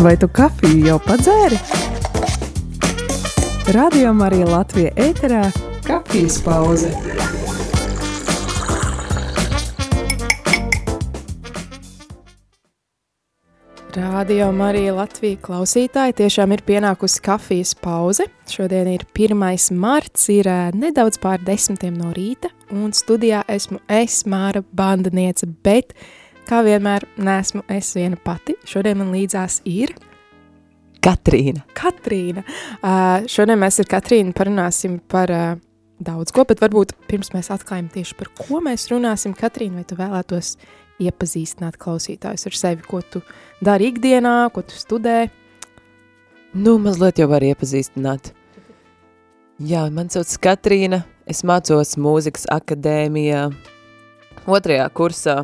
Vai tu kafiju jau padzēri? Radio Marija Latvija ēterā - kafijas pauze. Radio Marija Latvija klausītāji tiešām ir pienākusi kafijas pauze. Šodien ir 1. marts, ir nedaudz pār desmitiem no rīta, un studijā esmu es, Māra Bandaniece, bet, kā vienmēr, nesmu es viena pati. Šodien man līdzās ir... Katrīna. Katrīna. Uh, šodien mēs ar Katrīnu parunāsim par uh, daudz ko, bet varbūt pirms mēs atklājam tieši par ko mēs runāsim. Katrīna, vai tu vēlētos iepazīstināt klausītājus ar sevi, ko tu dari ikdienā, ko tu studē? Nu, mazliet jau var iepazīstināt. Jā, man sauc Katrīna, es mācos mūzikas akadēmijā, otrajā kursā,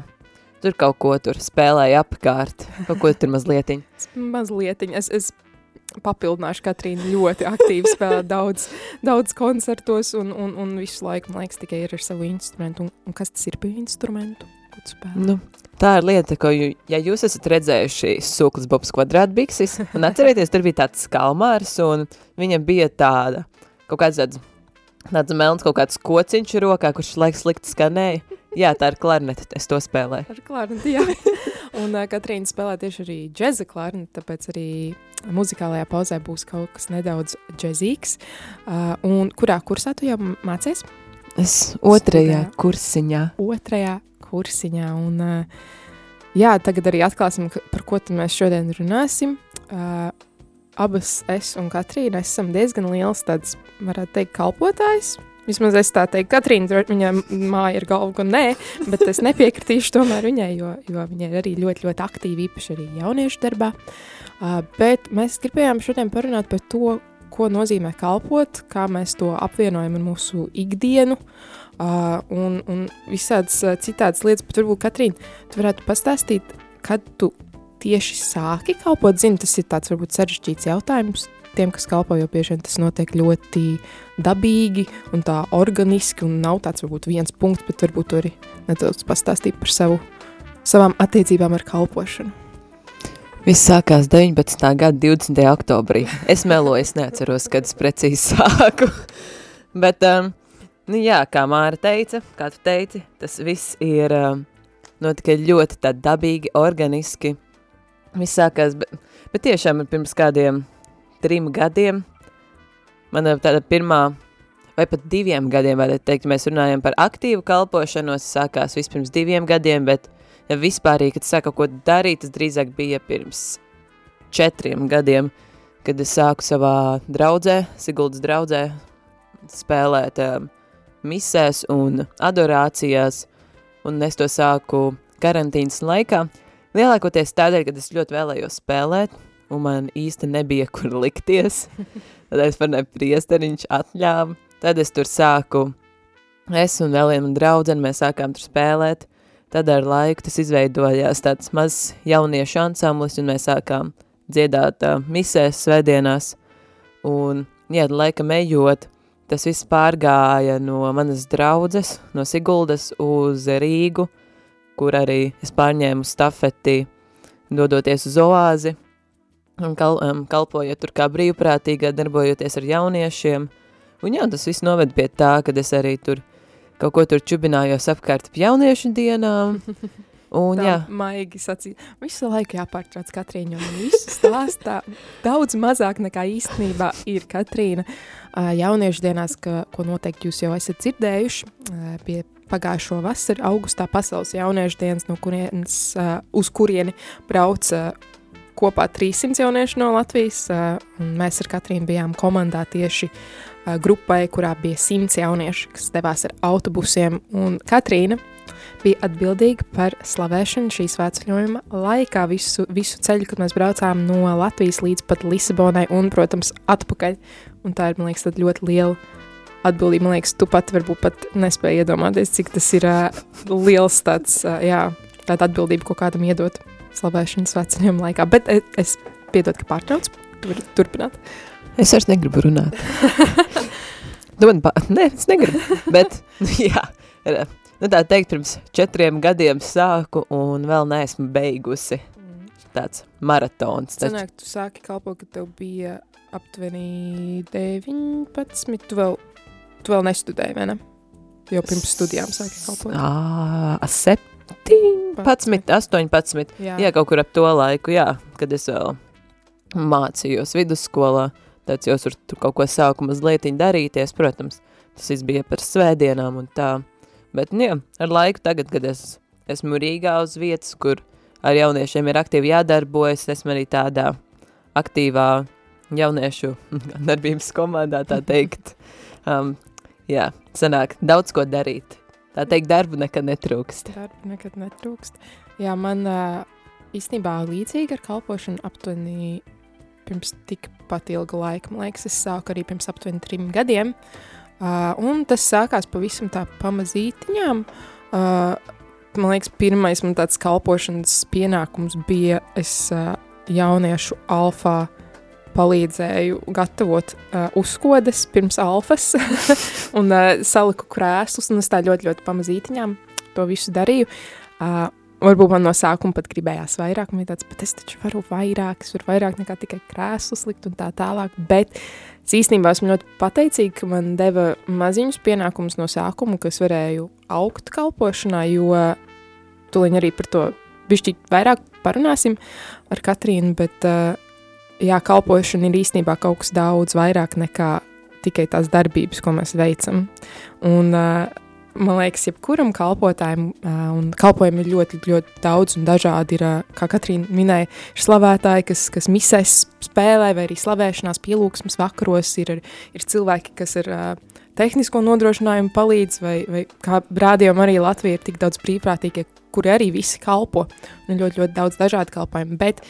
tur kaut ko tur spēlēju apkārt, kaut ko tur mazlietiņ. mazlietiņ, es, es papildināšu Katrīnu ļoti aktīvi spēlē daudz, daudz koncertos un, un, un visu laiku, man liekas, tikai ir ar savu instrumentu. Un, un kas tas ir par instrumentu? Nu, tā ir lieta, ko, ju, ja jūs esat redzējuši sūklas bobs kvadrātbiksis, un atcerieties, tur bija tāds kalmārs, un viņam bija tāda, kaut kāds tāds, tāds melns kaut kāds kociņš rokā, kurš laiks slikti skanēja. Jā, tā ir klarnete, es to spēlēju. Ar klarneti, jā. un uh, Katrīna spēlē tieši arī džeza klarneti, tāpēc arī muzikālajā pauzē būs kaut kas nedaudz džezīgs. Uh, un kurā kursā tu jau mācies? Es otrajā Studē. kursiņā. Otrajā kursiņā. Un, jā, tagad arī atklāsim, par ko mēs šodien runāsim. Abas es un Katrīna esam diezgan liels tāds, varētu teikt, kalpotājs. Vismaz es tā teiktu, Katrīna, viņai māja ir galva, un nē, bet es nepiekritīšu tomēr viņai, jo, jo viņa ir arī ļoti, ļoti aktīva, īpaši arī jauniešu darbā. Uh, bet mēs gribējām šodien parunāt par to, ko nozīmē kalpot, kā mēs to apvienojam ar mūsu ikdienu, uh, un, un visādas uh, citādas lietas, bet varbūt, Katrīna, tu varētu pastāstīt, kad tu tieši sāki kalpot, zinu, tas ir tāds varbūt sarežģīts jautājums, tiem, kas kalpo, jo bieži vien tas notiek ļoti dabīgi un tā organiski, un nav tāds varbūt viens punkts, bet varbūt tu arī nedaudz pastāstīt par savu, savām attiecībām ar kalpošanu. Viss sākās 19. gada 20. oktobrī. Es meloju, es neatceros, kad es precīzi sāku. Bet um, Nu jā, kā Māra teica, kā tu teici, tas viss ir uh, notika ļoti tā dabīgi, organiski. Viss sākās, bet, bet tiešām pirms kādiem trim gadiem, mana tāda pirmā, vai pat diviem gadiem, varētu teikt, mēs runājam par aktīvu kalpošanos, sākās vispirms diviem gadiem, bet vispārīgi, kad sāka ko darīt, tas drīzāk bija pirms četriem gadiem, kad es sāku savā draudzē, Siguldas draudzē, spēlēt um, misēs un adorācijās, un es to sāku karantīnas laikā, lielākoties tādēļ, ka es ļoti vēlējos spēlēt, un man īsti nebija, kur likties, tad es par nepriesteriņš atļāvu, tad es tur sāku, es un vēl viena draudzene, mēs sākām tur spēlēt, tad ar laiku tas izveidojās tāds mazs jauniešu ansamblis, un mēs sākām dziedāt uh, misēs svētdienās, un, jā, laikam ejot, Tas viss pārgāja no manas draudzes, no Siguldas uz Rīgu, kur arī es pārņēmu stafeti, dodoties uz oāzi, un kal, um, kalpojot tur kā brīvprātīgā, darbojoties ar jauniešiem. Un jā, tas viss noved pie tā, kad es arī tur kaut ko tur čubinājos apkārt ap jauniešu dienām, Un, tā jā. maigi sacīt. Visu laiku jāpārtrauc Katrīna, jo visu stāstā daudz mazāk nekā īstenībā ir Katrīna jauniešu dienās, ka, ko noteikti jūs jau esat dzirdējuši pie pagājušo vasaru augustā pasaules jauniešu dienas, no kurienes, uz kurieni brauc kopā 300 jauniešu no Latvijas, un mēs ar Katrīnu bijām komandā tieši grupai, kurā bija 100 jaunieši, kas devās ar autobusiem, un Katrīna bija atbildīga par slavēšanu šīs svētceļojuma laikā visu, visu ceļu, kad mēs braucām no Latvijas līdz pat Lisabonai un, protams, atpakaļ. Un tā ir, man liekas, ļoti liela atbildība. Man liekas, tu pat varbūt pat nespēji iedomāties, cik tas ir uh, liels tāds, uh, jā, tāda atbildība, ko kādam iedot slavēšanas svētceļojuma laikā. Bet es, es piedod, ka pārtrauc, tu vari turpināt. Es vairs negribu runāt. tu man pa... Nē, es negribu, bet, jā, nu tā teikt, pirms četriem gadiem sāku un vēl neesmu beigusi. tāds maratons. Sanāk, tu sāki kalpot, kad tev bija aptuveni 19, tu vēl, tu vēl nestudēji, vai ne? Jo pirms studijām sāki kalpot. Ā, 17, 18. Jā, Jā, kaut kur ap to laiku, jā, kad es vēl mācījos vidusskolā. Tāds jau tur, tur kaut ko sāku mazliet darīties, protams. Tas viss bija par svētdienām un tā. Bet, nu, jā, ar laiku tagad, kad es esmu Rīgā uz vietas, kur ar jauniešiem ir aktīvi jādarbojas, esmu arī tādā aktīvā jauniešu darbības komandā, tā teikt. Um, jā, sanāk daudz ko darīt. Tā teikt, darbu nekad netrūkst. darba nekad netrūkst. Jā, man īstenībā līdzīgi ar kalpošanu aptuveni pirms tikpat ilga laika. Man liekas, es sāku arī pirms aptuveni trim gadiem. Uh, un tas sākās pavisam tā pamazītiņām. Uh, man liekas, pirmais man tāds kalpošanas pienākums bija, es uh, jauniešu alfā palīdzēju gatavot uh, uzkodas pirms alfas un uh, saliku krēslus, un es tā ļoti, ļoti pamazītiņām to visu darīju. Uh, varbūt man no sākuma pat gribējās vairāk, man bija tāds, bet es taču varu vairāk, es varu vairāk nekā tikai krēslus likt un tā tālāk, bet es īstenībā esmu ļoti pateicīga, ka man deva maziņus pienākumus no sākuma, ka es varēju augt kalpošanā, jo tuliņ arī par to bišķi vairāk parunāsim ar Katrīnu, bet uh, jā, kalpošana ir īstenībā kaut kas daudz vairāk nekā tikai tās darbības, ko mēs veicam. Un, uh, man liekas, jebkuram kalpotājam, uh, un kalpojumi ir ļoti, ļoti daudz un dažādi. Ir, uh, kā Katrīna minēja, ir slavētāji, kas, kas misēs spēlē, vai arī slavēšanās pielūgsmes vakaros. Ir, ir cilvēki, kas ir uh, tehnisko nodrošinājumu palīdz, vai, vai kā rādījumā arī Latvija ir tik daudz brīvprātīgie, kuri arī visi kalpo. Un ļoti, ļoti daudz dažādu kalpojumu. Bet,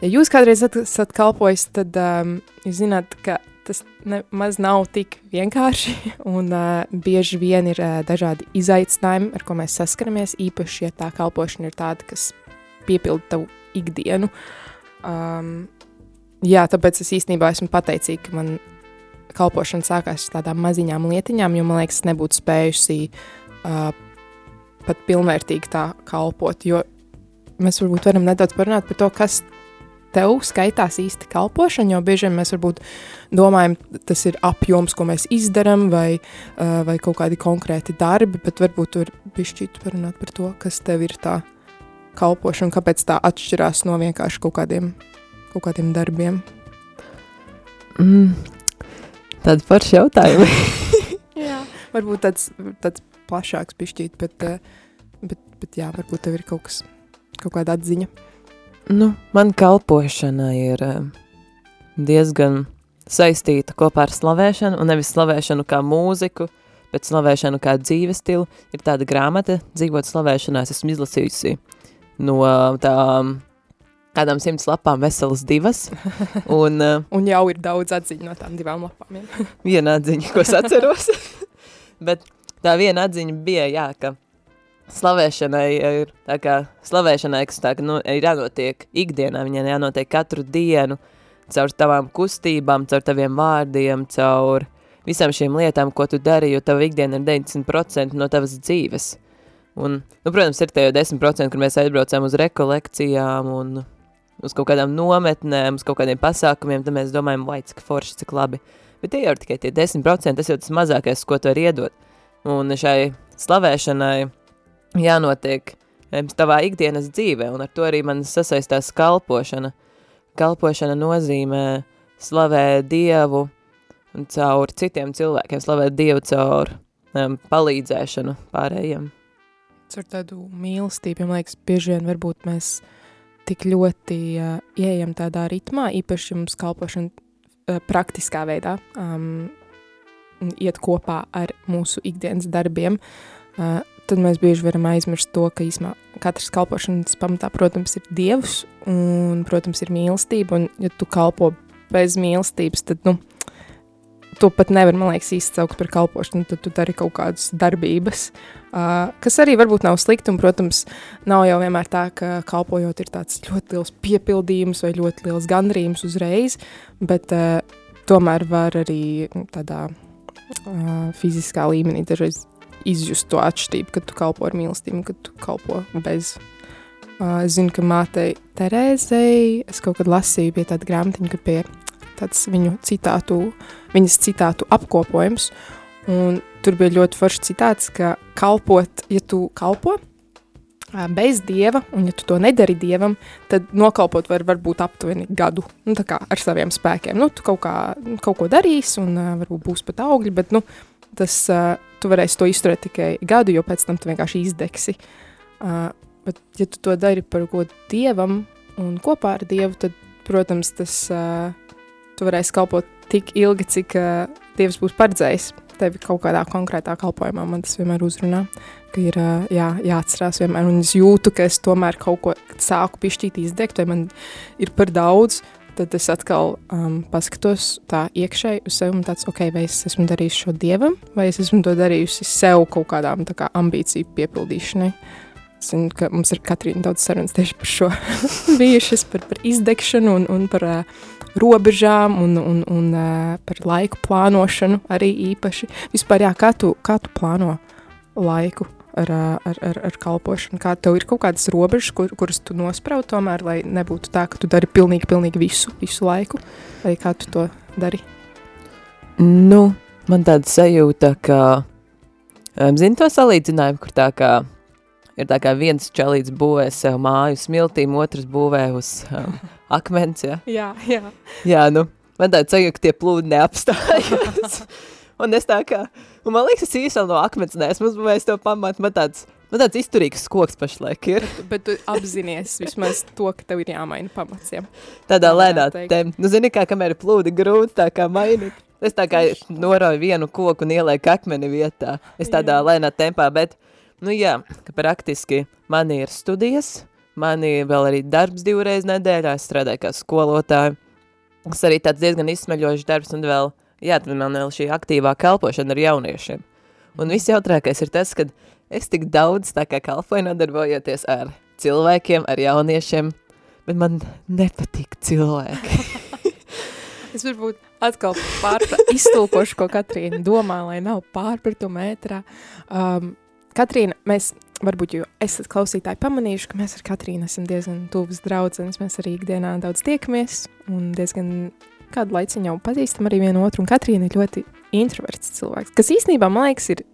ja jūs kādreiz esat, kalpojis, tad um, jūs zināt, ka tas nemaz nav tik vienkārši, un uh, bieži vien ir uh, dažādi izaicinājumi, ar ko mēs saskaramies, īpaši, ja tā kalpošana ir tāda, kas piepilda tavu ikdienu. Um, jā, tāpēc es īstenībā esmu pateicīga, ka man kalpošana sākās ar tādām maziņām lietiņām, jo man liekas, es nebūtu spējusi uh, pat pilnvērtīgi tā kalpot, jo mēs varbūt varam nedaudz parunāt par to, kas tev skaitās īsti kalpošana, jo bieži vien mēs varbūt domājam, tas ir apjoms, ko mēs izdaram, vai, uh, vai kaut kādi konkrēti darbi, bet varbūt tur bišķīt parunāt par to, kas tev ir tā kalpošana, kāpēc tā atšķirās no vienkārši kaut kādiem, kaut kādiem darbiem. Mm. Tādi forši jautājumi. jā, varbūt tāds, tāds plašāks bišķīt, bet, uh, bet, bet jā, varbūt tev ir kaut kas, kaut kāda atziņa. Nu, man kalpošana ir eh, diezgan saistīta kopā ar slavēšanu, un nevis slavēšanu kā mūziku, bet slavēšanu kā dzīves stilu. Ir tāda grāmata, dzīvot slavēšanā, es esmu izlasījusi no tām kādām simts lapām veselas divas. Un, uh, un jau ir daudz atziņu no tām divām lapām. Viena atziņa, ko es atceros. bet tā viena atziņa bija, jā, ka slavēšanai ir tā kā slavēšanai, kas tā, ka nu, ir jānotiek ikdienā, viņai jānotiek katru dienu, caur tavām kustībām, caur taviem vārdiem, caur visām šīm lietām, ko tu dari, jo tava ikdiena ir 90% no tavas dzīves. Un, nu, protams, ir tie 10%, kur mēs aizbraucām uz rekolekcijām un uz kaut kādām nometnēm, uz kaut kādiem pasākumiem, tad mēs domājam, vai, cik forši, cik labi. Bet tie jau ir tikai tie 10%, tas jau tas mazākais, ko tu vari iedot. Un šai slavēšanai jānotiek tavā ikdienas dzīvē, un ar to arī man sasaistās kalpošana. Kalpošana nozīmē slavēt Dievu un caur citiem cilvēkiem, slavēt Dievu caur um, palīdzēšanu pārējiem. Caur tādu mīlestību, man liekas, bieži vien varbūt mēs tik ļoti uh, ieejam tādā ritmā, īpaši mums kalpošana uh, praktiskā veidā um, iet kopā ar mūsu ikdienas darbiem, uh, tad mēs bieži varam aizmirst to, ka īsmā katrs kalpošanas pamatā, protams, ir Dievs un, protams, ir mīlestība, un ja tu kalpo bez mīlestības, tad, nu, to pat nevar, man liekas, izcaukt par kalpošanu, tad tu dari kaut kādas darbības, uh, kas arī varbūt nav slikti, un, protams, nav jau vienmēr tā, ka kalpojot ir tāds ļoti liels piepildījums vai ļoti liels gandrījums uzreiz, bet uh, tomēr var arī tādā uh, fiziskā līmenī dažreiz izjust to atšķirību, kad tu kalpo ar mīlestību, kad tu kalpo bez, Uh, es zinu, ka mātei Terēzei, es kaut kad lasīju pie tāda grāmatiņa, kur pie tāds viņu citātu, viņas citātu apkopojums, un tur bija ļoti foršs citāts, ka kalpot, ja tu kalpo, bez dieva, un ja tu to nedari dievam, tad nokalpot var varbūt aptuveni gadu, nu tā kā ar saviem spēkiem. Nu, tu kaut, kā, kaut ko darīsi, un uh, varbūt būs pat augļi, bet, nu, tas, uh, tu varēsi to izturēt tikai gadu, jo pēc tam tu vienkārši izdegsi. Uh, bet, ja tu to dari par godu dievam un kopā ar dievu, tad, protams, tas, uh, tu varēsi kalpot tik ilgi, cik uh, dievs būs paredzējis tevi kaut kādā konkrētā kalpojumā. Man tas vienmēr uzrunā, ka ir jā, jāatcerās vienmēr. Un es jūtu, ka es tomēr kaut ko sāku pišķīt izdegt, vai man ir par daudz, tad es atkal um, paskatos tā iekšēji uz sevi un tāds, ok, vai es esmu darījis šo dievam, vai es esmu to darījusi sev kaut kādām tā kā ambīciju piepildīšanai. Es zinu, ka mums ir Katrīna daudz sarunas tieši par šo bijušas, par, par izdegšanu un, un par uh, robežām un, un, un uh, par laiku plānošanu arī īpaši. Vispār, jā, kā tu, kā tu plāno laiku ar, ar, ar, ar kalpošanu? Kā tev ir kaut kādas robežas, kur, kuras tu nospraud tomēr, lai nebūtu tā, ka tu dari pilnīgi, pilnīgi visu, visu laiku? Vai kā tu to dari? Nu, man tāda sajūta, ka, um, zini to salīdzinājumu, kur tā kā ir tā kā viens čalīts būvē sev māju smiltīm, otrs būvē uz um, akmens, ja? Jā, jā. Jā, nu, man tāda sajūta, ka tie plūdi neapstājas. un es tā kā, un man liekas, es īsti no akmens neesmu uzbūvējis to pamatu, man tāds, man tāds izturīgs koks pašlaik ir. Bet, bet tu apzinies vismaz to, ka tev ir jāmaina pamats, ja? Tādā lēnā tem. Nu, zini, kā kamēr plūdi grūti, tā kā mainīt. Es tā kā noroju vienu koku un ielieku akmeni vietā. Es tādā jā. lēnā tempā, bet, nu jā, ka praktiski man ir studijas, Man ir vēl arī darbs divreiz nedēļā, es strādāju kā skolotāja. Tas arī tāds diezgan izsmeļošs darbs un vēl, jā, tad man vēl šī aktīvā kalpošana ar jauniešiem. Un viss jautrākais ir tas, ka es tik daudz tā kā kalpoju nodarbojoties ar cilvēkiem, ar jauniešiem, bet man nepatīk cilvēki. es varbūt atkal iztulkošu, ko Katrīna domā, lai nav pārpratumu ētrā. Um, Katrīna, mēs varbūt jau esat klausītāji pamanījuši, ka mēs ar Katrīnu esam diezgan tuvas draudzenes. Mēs arī ikdienā daudz tiekamies un diezgan kādu laiciņu jau pazīstam arī vienu otru. Un Katrīna ir ļoti introverts cilvēks, kas īstenībā, man liekas, ir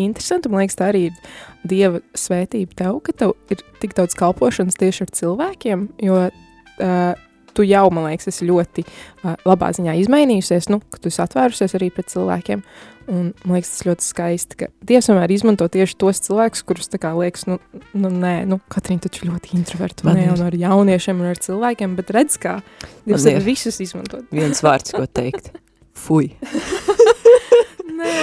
interesanti. Man liekas, tā arī ir Dieva svētība tev, ka tev ir tik daudz kalpošanas tieši ar cilvēkiem, jo uh, tu jau, man liekas, esi ļoti uh, labā ziņā izmainījusies, nu, ka tu esi atvērusies arī pret cilvēkiem. Un, man liekas, tas ļoti skaisti, ka Dievs vienmēr izmanto tieši tos cilvēkus, kurus tā kā liekas, nu, nu nē, nu, Katrīna taču ļoti introverta, un ne jau ar jauniešiem un ar cilvēkiem, bet redz, kā Dievs ir visus izmantot. Viens vārds, ko teikt. Fui. nē,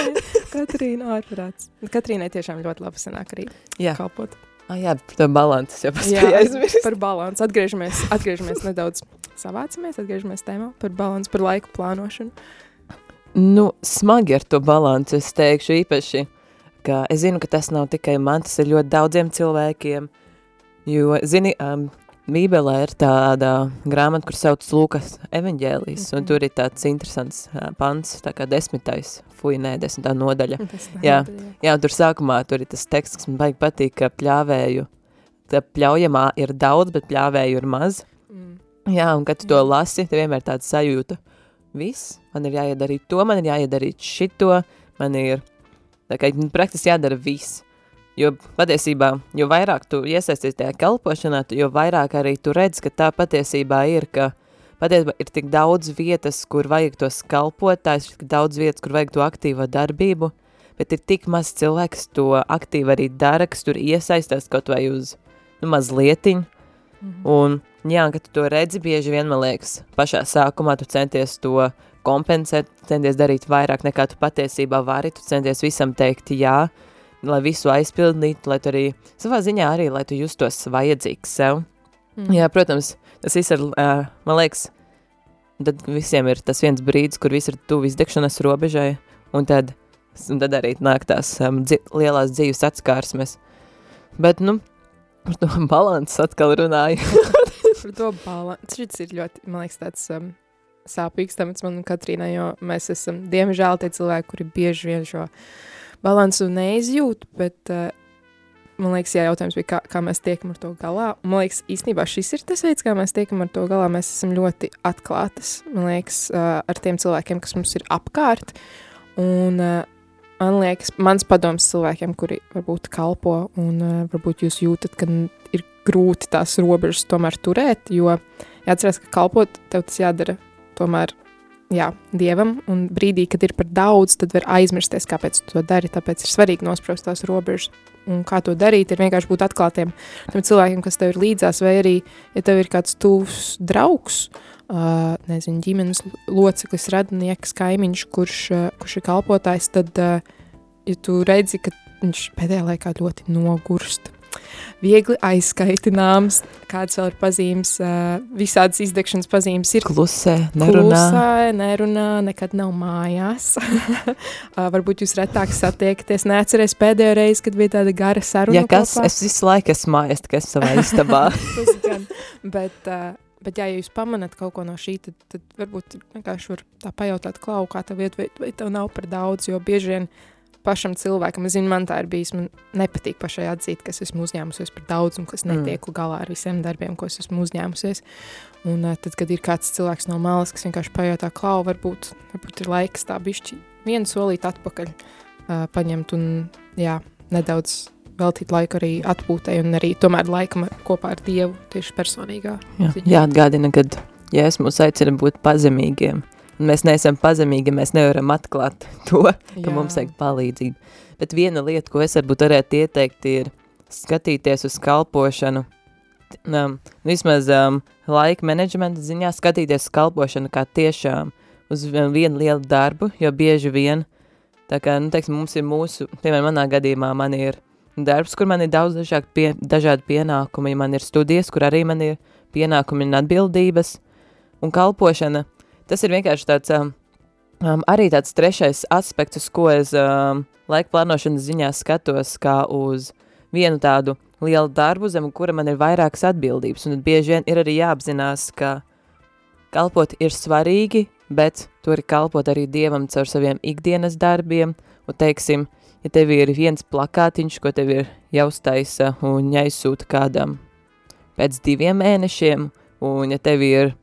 Katrīna ārprāts. Katrīnai tiešām ļoti labi sanāk arī Jā. kalpot. Ah, jā, par to balansu jau paspēju aizmirst. Par balansu. Atgriežamies, atgriežamies nedaudz, savācamies, atgriežamies tēmā par balansu, par laiku plānošanu. Nu, smagi ar to balansu es teikšu īpaši, ka es zinu, ka tas nav tikai man, tas ir ļoti daudziem cilvēkiem, jo, zini, um, Bībelē ir tāda grāmata, kur sauc Lūkas evaņģēlijas, mm -hmm. un mhm. tur ir tāds interesants uh, pants, tā kā desmitais, fuj, nē, desmitā nodaļa. jā, jā, tur sākumā tur ir tas teksts, kas man baigi patīk, ka pļāvēju, tā pļaujamā ir daudz, bet pļāvēju ir maz. Jā, un kad tu to lasi, tev vienmēr tāds sajūta, viss, man ir jāiedarīt to, man ir jāiedarīt šito, man ir, tā kā praktiski jādara viss. Jo patiesībā, jo vairāk tu iesaisties tajā kalpošanā, jo vairāk arī tu redz, ka tā patiesībā ir, ka patiesībā ir tik daudz vietas, kur vajag tos kalpotājs, tik daudz vietas, kur vajag to aktīvo darbību, bet ir tik maz cilvēks to aktīvi arī dara, kas tur iesaistās kaut vai uz nu, mazlietiņu, -hmm. un jā, kad tu to redzi, bieži vien, man liekas, pašā sākumā tu centies to kompensēt, centies darīt vairāk nekā tu patiesībā vari, tu centies visam teikt jā, lai visu aizpildītu, lai tu arī, savā ziņā arī, lai tu justos vajadzīgs sev. Mm. Jā, protams, tas viss ir, uh, man liekas, tad visiem ir tas viens brīdis, kur viss ir tuvu izdegšanas robežai, un tad, un tad arī nāk tās um, dzi lielās dzīves atskārsmes. Bet, nu, par to balansu atkal runāju. par to balansu, šis ir ļoti, man liekas, tāds um, sāpīgs temats man un Katrīnai, jo mēs esam, diemžēl, tie cilvēki, kuri bieži vien šo uh, balansu neizjūt, bet uh, man liekas, jā, jautājums bija, kā, kā mēs tiekam ar to galā. Man liekas, īstenībā šis ir tas veids, kā mēs tiekam ar to galā. Mēs esam ļoti atklātas, man liekas, ar tiem cilvēkiem, kas mums ir apkārt. Un man liekas, mans padoms cilvēkiem, kuri varbūt kalpo un varbūt jūs jūtat, ka ir grūti tās robežas tomēr turēt, jo jāatcerās, ka kalpot tev tas jādara tomēr jā, dievam, un brīdī, kad ir par daudz, tad var aizmirsties, kāpēc tu to dari. Tāpēc ir svarīgi nospraust tās robežas. Un kā to darīt, ir vienkārši būt atklātiem tam cilvēkiem, kas tev ir līdzās, vai arī, ja tev ir kāds tuvs draugs, uh, nezinu, ģimenes loceklis, radinieks, kaimiņš, kurš, uh, kurš ir kalpotājs, tad, uh, ja tu redzi, ka viņš pēdējā laikā ļoti nogurst, viegli aizskaitināms, kādas vēl ir pazīmes, visādas izdegšanas pazīmes ir. Klusē, nerunā. Klusē, nerunā, nekad nav mājās. Varbūt jūs retāk satiekaties, neatceries pēdējo reizi, kad bija tāda gara saruna Ja kas, kopā. es visu laiku esmu mājās, tikai savā istabā. Bet, uh, bet ja jūs pamanat kaut ko no šī, tad, tad varbūt vienkārši var tā pajautāt klau, kā tev iet, vai, vai tev nav par daudz, jo bieži vien pašam cilvēkam, es zinu, man tā ir bijis, man nepatīk pašai atzīt, ka es esmu uzņēmusies par daudz un ka es netieku mm. galā ar visiem darbiem, ko es esmu uzņēmusies. Un uh, tad, kad ir kāds cilvēks no malas, kas vienkārši pajautā, klau, varbūt, varbūt ir laiks tā bišķi vienu solīt atpakaļ uh, paņemt un, jā, nedaudz veltīt laiku arī atpūtai un arī tomēr laikam kopā ar Dievu tieši personīgā Jā, ziņā. jāatgādina, kad Jēzus mūs aicina būt pazemīgiem. Un mēs neesam pazemīgi, mēs nevaram atklāt to, ka Jā. mums vajag palīdzību. Bet viena lieta, ko es varbūt varētu ieteikt, ir skatīties uz kalpošanu, um, vismaz um, laika menedžmenta ziņā skatīties uz kalpošanu kā tiešām uz vien- vienu lielu darbu, jo bieži vien, tā kā, nu, teiksim, mums ir mūsu, piemēram, manā gadījumā man ir darbs, kur man ir daudz dažādi, pie, dažādi pienākumi, man ir studijas, kur arī man ir pienākumi un atbildības, un kalpošana, tas ir vienkārši tāds, um, um, arī tāds trešais aspekts, uz ko es um, laika plānošanas ziņā skatos, kā uz vienu tādu lielu darbu, zem kura man ir vairākas atbildības, un bieži vien ir arī jāapzinās, ka kalpot ir svarīgi, bet tur ir kalpot arī Dievam caur saviem ikdienas darbiem, un teiksim, ja tev ir viens plakātiņš, ko tev ir jāuztaisa un jāizsūta kādam pēc diviem mēnešiem, un ja tev ir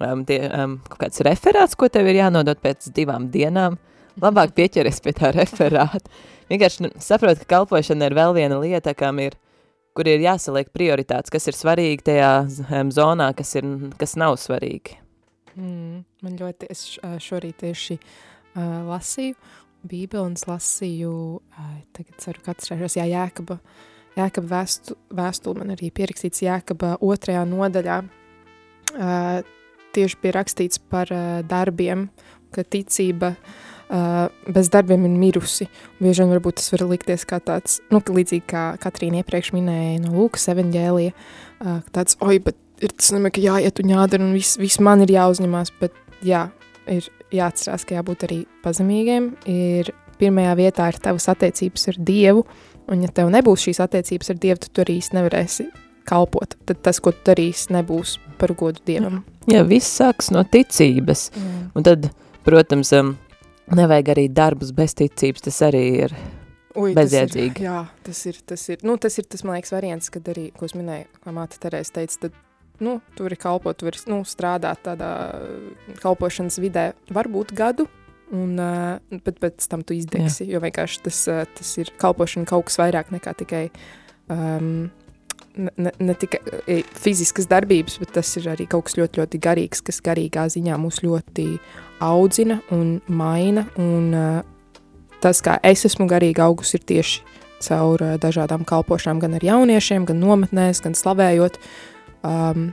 um, tie, um, kaut kāds referāts, ko tev ir jānodot pēc divām dienām, labāk pieķeries pie tā referāta. Vienkārši nu, saprot, ka kalpošana ir vēl viena lieta, kam ir, kur ir jāsaliek prioritātes, kas ir svarīgi tajā um, zonā, kas, ir, kas nav svarīgi. Mm, man ļoti, es šorīt tieši uh, lasīju Bībeli un es lasīju, tagad ceru, ka atcerēšos, jā, Jēkaba, Jēkaba vēstu, vēstuli man arī pierakstīts Jēkaba otrajā nodaļā. Tieši bija rakstīts par darbiem, ka ticība bez darbiem ir mirusi. Bieži vien varbūt tas var likties kā tāds, nu, līdzīgi kā Katrīna iepriekš minēja no Lūkas evaņģēlija, tāds, oi, bet ir tas nemaz, ka jāiet un jādara un viss, viss man ir jāuzņemās, bet jā, ir jāatcerās, ka jābūt arī pazemīgiem, ir pirmajā vietā ir tavas attiecības ar Dievu, un ja tev nebūs šīs attiecības ar Dievu, tad tu arī nevarēsi kalpot, tad tas, ko tu darīsi, nebūs par godu Dievam. Jā, viss sāks no ticības. Mm. Un tad, protams, um, nevajag arī darbus bez ticības, tas arī ir Ui, Bezjēdzīgi. Tas ir, jā, tas ir, tas ir, nu, tas ir tas, man liekas, variants, kad arī, ko es minēju, kā māte Terēs teica, tad, nu, tu vari kalpot, tu vari, nu, strādāt tādā kalpošanas vidē varbūt gadu, un, uh, bet pēc tam tu izdegsi, jo vienkārši tas, uh, tas ir kalpošana kaut kas vairāk nekā tikai, um, ne, ne, tikai e, fiziskas darbības, bet tas ir arī kaut kas ļoti, ļoti garīgs, kas garīgā ziņā mūs ļoti audzina un maina, un uh, tas, kā es esmu garīgi augus, ir tieši caur uh, dažādām kalpošanām, gan ar jauniešiem, gan nometnēs, gan slavējot. Um,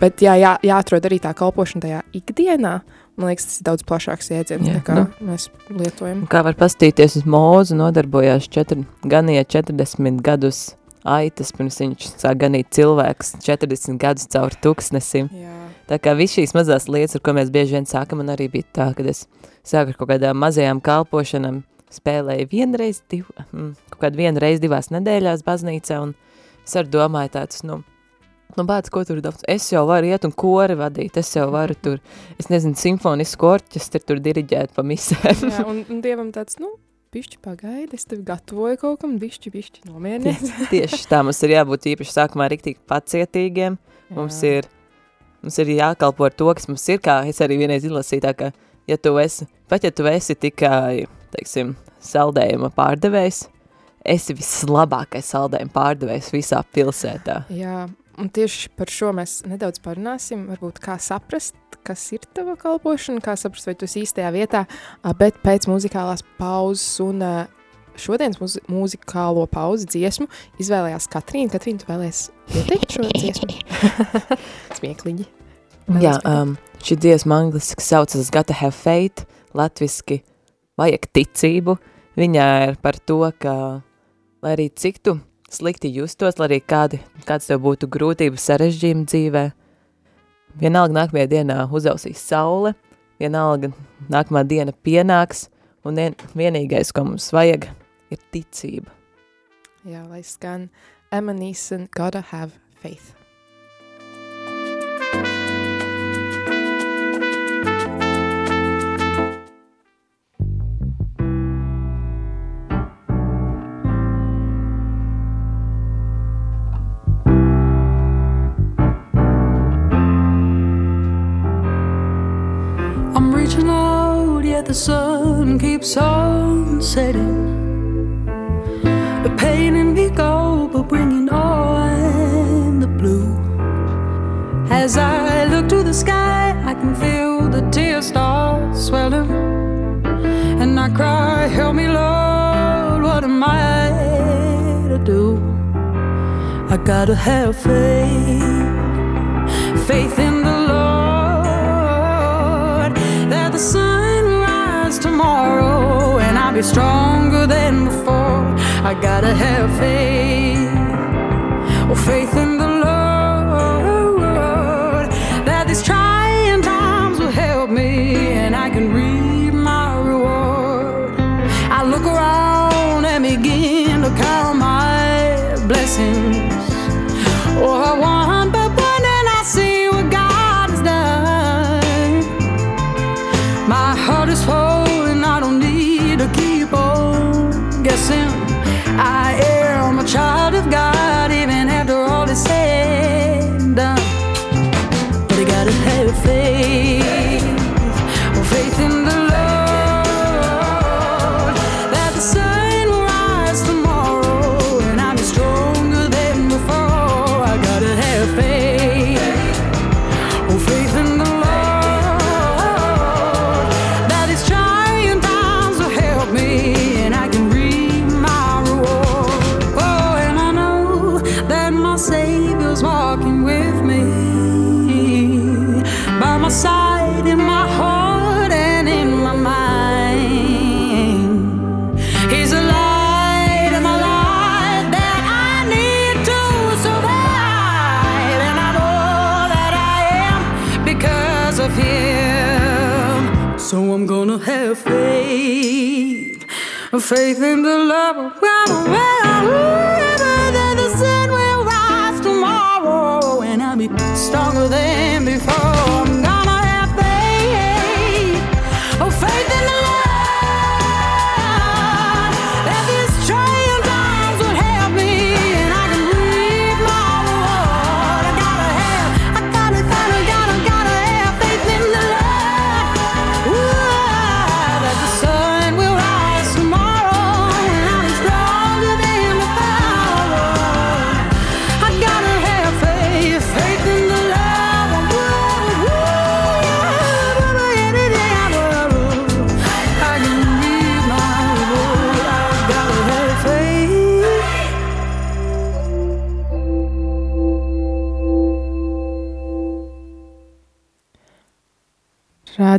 bet jā, jā, jāatrod arī tā kalpošana tajā ikdienā. Man liekas, tas ir daudz plašāks jēdziens, Jā, nekā nu. mēs lietojam. Kā var pastīties uz mūzu, nodarbojās četri, ganīja 40 gadus aitas, pirms viņš sāk ganīt cilvēks 40 gadus caur tūkstnesim. Jā, Tā kā viss šīs mazās lietas, ar ko mēs bieži vien sākam, man arī bija tā, kad es sāku ar kaut kādām mazajām kalpošanām, spēlēju vienreiz, div, mm, kaut kādu vienu reizi divās nedēļās baznīcā, un es arī domāju tāds, nu, nu bāc, ko tur daudz, es jau varu iet un kori vadīt, es jau varu tur, es nezinu, simfonisku orķestri tur diriģēt pa misēm. jā un, un Dievam tāds, nu, bišķi pagaidi, es tevi gatavoju kaut kam, bišķi, bišķi nomierinies. Tieši tā, mums ir jābūt īpaši sākumā riktīgi pacietīgiem, mums Jā. ir, mums ir jākalpo ar to, kas mums ir, kā es arī vienreiz izlasīju, tā ka, ja tu esi, pat ja tu esi tikai, teiksim, saldējuma pārdevējs, esi vislabākais saldējuma pārdevējs visā pilsētā. Jā, un tieši par šo mēs nedaudz parunāsim, varbūt kā saprast, kas ir tava kalpošana, kā saprast, vai tu esi īstajā vietā, bet pēc muzikālās pauzes un šodienas muzi muzikālo pauzi dziesmu izvēlējās Katrīna. Katrīna, tu vēlies ieteikt šo dziesmu? Smieklīgi. Vēlies Jā, um, šī dziesma angliski saucas Gotta Have Faith, latviski vajag ticību. Viņā ir par to, ka, lai arī cik tu slikti justos, lai arī kādi, kāds tev būtu grūtības sarežģījumi dzīvē, vienalga nākamajā dienā uzausīs saule, vienalga nākamā diena pienāks, un vien, vienīgais, ko mums vajag, ir ticība. Jā, lai skan Emma Neeson, Gotta Have Faith. The sun keeps on setting. The pain in me go, but bringing on the blue. As I look to the sky, I can feel the tears start swelling. And I cry, Help me, Lord, what am I to do? I gotta have faith faith in tomorrow and I'll be stronger than before. I gotta have faith, oh, faith in the Lord that these trying times will help me and I can reap my reward. I look around and begin to count my blessings. Child my side in my heart and in my mind. He's a light in my life that I need to survive, and I know that I am because of Him. So I'm gonna have faith, faith in the love of God. That the sun will rise tomorrow, and I'll be stronger than before.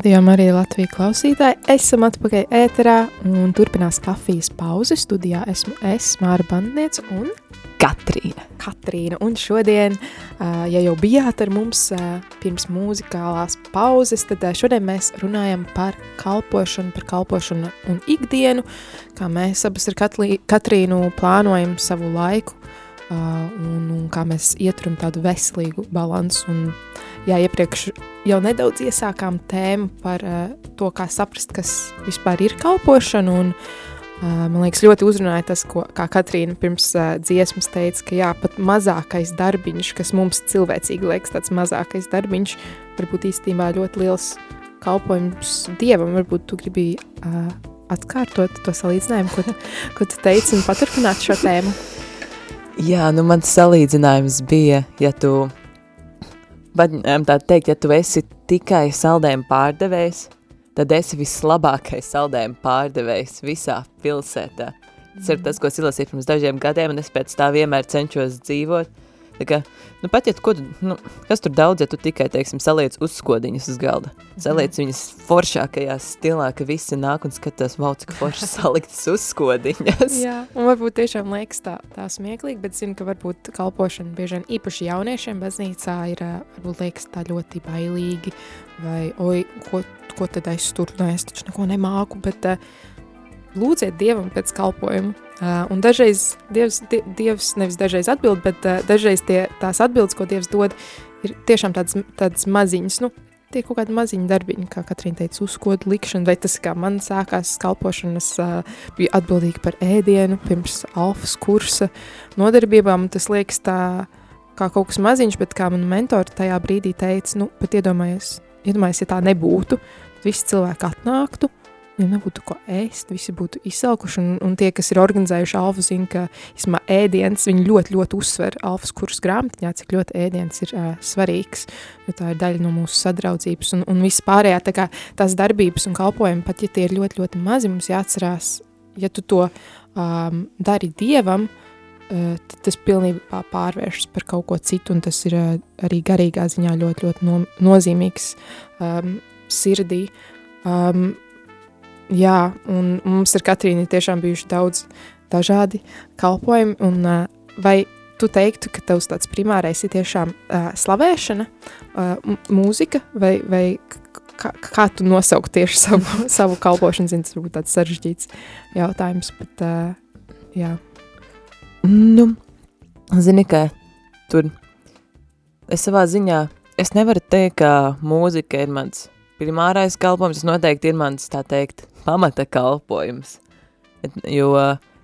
Rādījām arī Latviju klausītāji. Esam atpakaļ ēterā un turpinās kafijas pauze. Studijā esmu es, Māra Bandniec un Katrīna. Katrīna. Un šodien, ja jau bijāt ar mums pirms mūzikālās pauzes, tad šodien mēs runājam par kalpošanu, par kalpošanu un ikdienu, kā mēs abas ar Katlī, Katrīnu plānojam savu laiku un, un kā mēs ieturam tādu veselīgu balansu. Un, jā, iepriekš jau nedaudz iesākām tēmu par uh, to, kā saprast, kas vispār ir kalpošana un, Uh, man liekas, ļoti uzrunāja tas, ko, Katrīna pirms uh, dziesmas teica, ka jā, pat mazākais darbiņš, kas mums cilvēcīgi liekas tāds mazākais darbiņš, varbūt īstenībā ļoti liels kalpojums Dievam. Varbūt tu gribi uh, atkārtot to salīdzinājumu, ko, ko tu teici, un paturpināt šo tēmu. Jā, nu mans salīdzinājums bija, ja tu, tā teikt, ja tu esi tikai saldējumu pārdevējs, tad esi vislabākais saldējuma pārdevējs visā pilsētā. Tas ir tas, ko es ilasīju pirms dažiem gadiem, un es pēc tā vienmēr cenšos dzīvot. Tā kā, nu pat, ja tu, ko nu, kas tur daudz, ja tu tikai, teiksim, saliec uzskodiņus uz galda, saliec viņas foršākajā stilā, ka visi nāk un skatās, wow, cik forši saliktas uzskodiņas. Jā, un varbūt tiešām liekas tā, tā smieklīgi, bet zinu, ka varbūt kalpošana bieži vien īpaši jauniešiem baznīcā ir, varbūt liekas tā ļoti bailīgi, vai, oi, ko, ko tad es tur, nu, es taču neko nemāku, bet uh, lūdziet Dievam pēc kalpojuma. Uh, un dažreiz Dievs, die, Dievs nevis dažreiz atbild, bet uh, dažreiz tie, tās atbildes, ko Dievs dod, ir tiešām tādas, tādas maziņas, nu, tie kaut kādi maziņi darbiņi, kā Katrīna teica, uzkodu likšana, vai tas, kā man sākās kalpošanas, uh, bija atbildīgi par ēdienu pirms alfas kursa nodarbībām, un tas liekas tā, kā kaut kas maziņš, bet kā man mentori tajā brīdī teica, nu, pat iedomājies, iedomājies, ja tā nebūtu, tad visi cilvēki atnāktu, ja nebūtu ko ēst, visi būtu izsalkuši, un, un tie, kas ir organizējuši alfu, zina, ka, ismā, ēdiens, viņi ļoti, ļoti uzsver alfas kursu grāmatiņā, cik ļoti ēdiens ir uh, svarīgs, jo tā ir daļa no mūsu sadraudzības, un, un viss pārējā, tā kā tās darbības un kalpojumi, pat ja tie ir ļoti, ļoti mazi, mums jāatcerās, ja tu to um, dari Dievam, uh, tas pilnībā pārvēršas par kaut ko citu, un tas ir uh, arī garīgā ziņā ļoti, ļoti no, nozīmīgs um, sirdī. Um, jā, un mums ar Katrīnu tiešām bijuši daudz dažādi kalpojumi, un uh, vai tu teiktu, ka tavs tāds primārais ir tiešām uh, slavēšana, uh, mūzika, vai, vai kā, kā tu nosaukt tieši savu, savu kalpošanu, zini, tas varbūt tāds sarežģīts jautājums, bet uh, jā. Nu, zini, ka tur es savā ziņā, es nevaru teikt, ka mūzika ir mans primārais kalpojums, noteikti ir mans, tā teikt, pamata kalpojums. Jo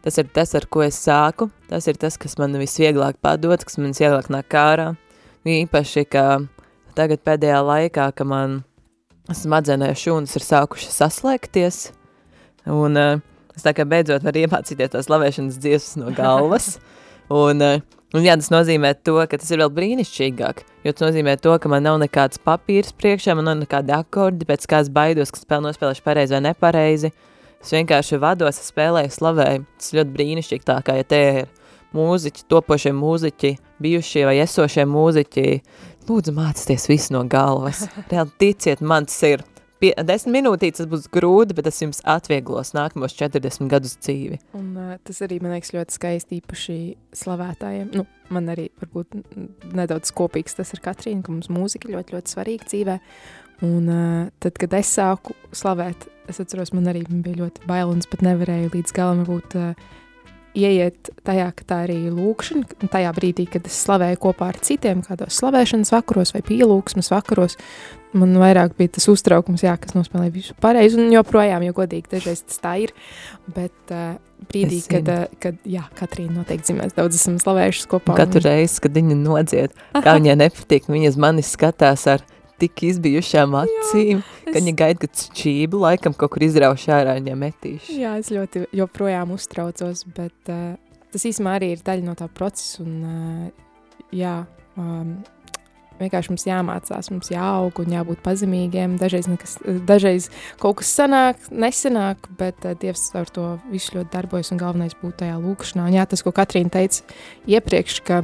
tas ir tas, ar ko es sāku, tas ir tas, kas man visvieglāk padod, kas man visvieglāk nāk kārā. Īpaši, ka tagad pēdējā laikā, ka man smadzenē šūnas ir sākušas saslēgties, un uh, es tā kā beidzot varu iemācīties tās slavēšanas dziesmas no galvas, un uh, Un jā, tas nozīmē to, ka tas ir vēl brīnišķīgāk, jo tas nozīmē to, ka man nav nekāds papīrs priekšā, man nav nekādi akordi, pēc kā es baidos, ka spēle nospēlēšu pareizi vai nepareizi. Es vienkārši vados, es spēlēju, slavēju. Tas ļoti brīnišķīgi tā, kā ja te ir mūziķi, topošie mūziķi, bijušie vai esošie mūziķi. Lūdzu, mācieties visu no galvas. Reāli ticiet, man tas ir pie, desmit minūtītes tas būs grūti, bet tas jums atvieglos nākamos 40 gadus dzīvi. Un uh, tas arī, man liekas, ļoti skaisti īpaši slavētājiem. Nu, man arī varbūt nedaudz kopīgs tas ar Katrīnu, ka mums mūzika ļoti, ļoti svarīga dzīvē. Un uh, tad, kad es sāku slavēt, es atceros, man arī bija ļoti bail un es pat nevarēju līdz galam būt uh, ieiet tajā, ka tā arī ir lūkšana, tajā brīdī, kad es slavēju kopā ar citiem, kādos slavēšanas vakaros vai pielūgsmas vakaros, man vairāk bija tas uztraukums, jā, kas nospēlēja visu pareizi, un joprojām, jo godīgi dažreiz tas tā ir, bet uh, brīdī, kad, uh, kad, jā, Katrīna noteikti zīmēs, daudz esam slavējušas kopā. Katru un... reizi, kad viņa nodzied, kā viņai nepatīk, viņa uz manis skatās ar tik izbijušām acīm, Jā, es... ka viņa gaida, ka šķību laikam kaut kur izrauš ārā viņa metīšu. Jā, es ļoti joprojām uztraucos, bet uh, tas īsumā arī ir daļa no tā procesa, un uh, jā, um, vienkārši mums jāmācās, mums jāaug un jābūt pazemīgiem. Dažreiz, nekas, dažreiz kaut kas sanāk, nesanāk, bet uh, Dievs ar to visu ļoti darbojas un galvenais būt tajā lūkšanā. Un jā, tas, ko Katrīna teica iepriekš, ka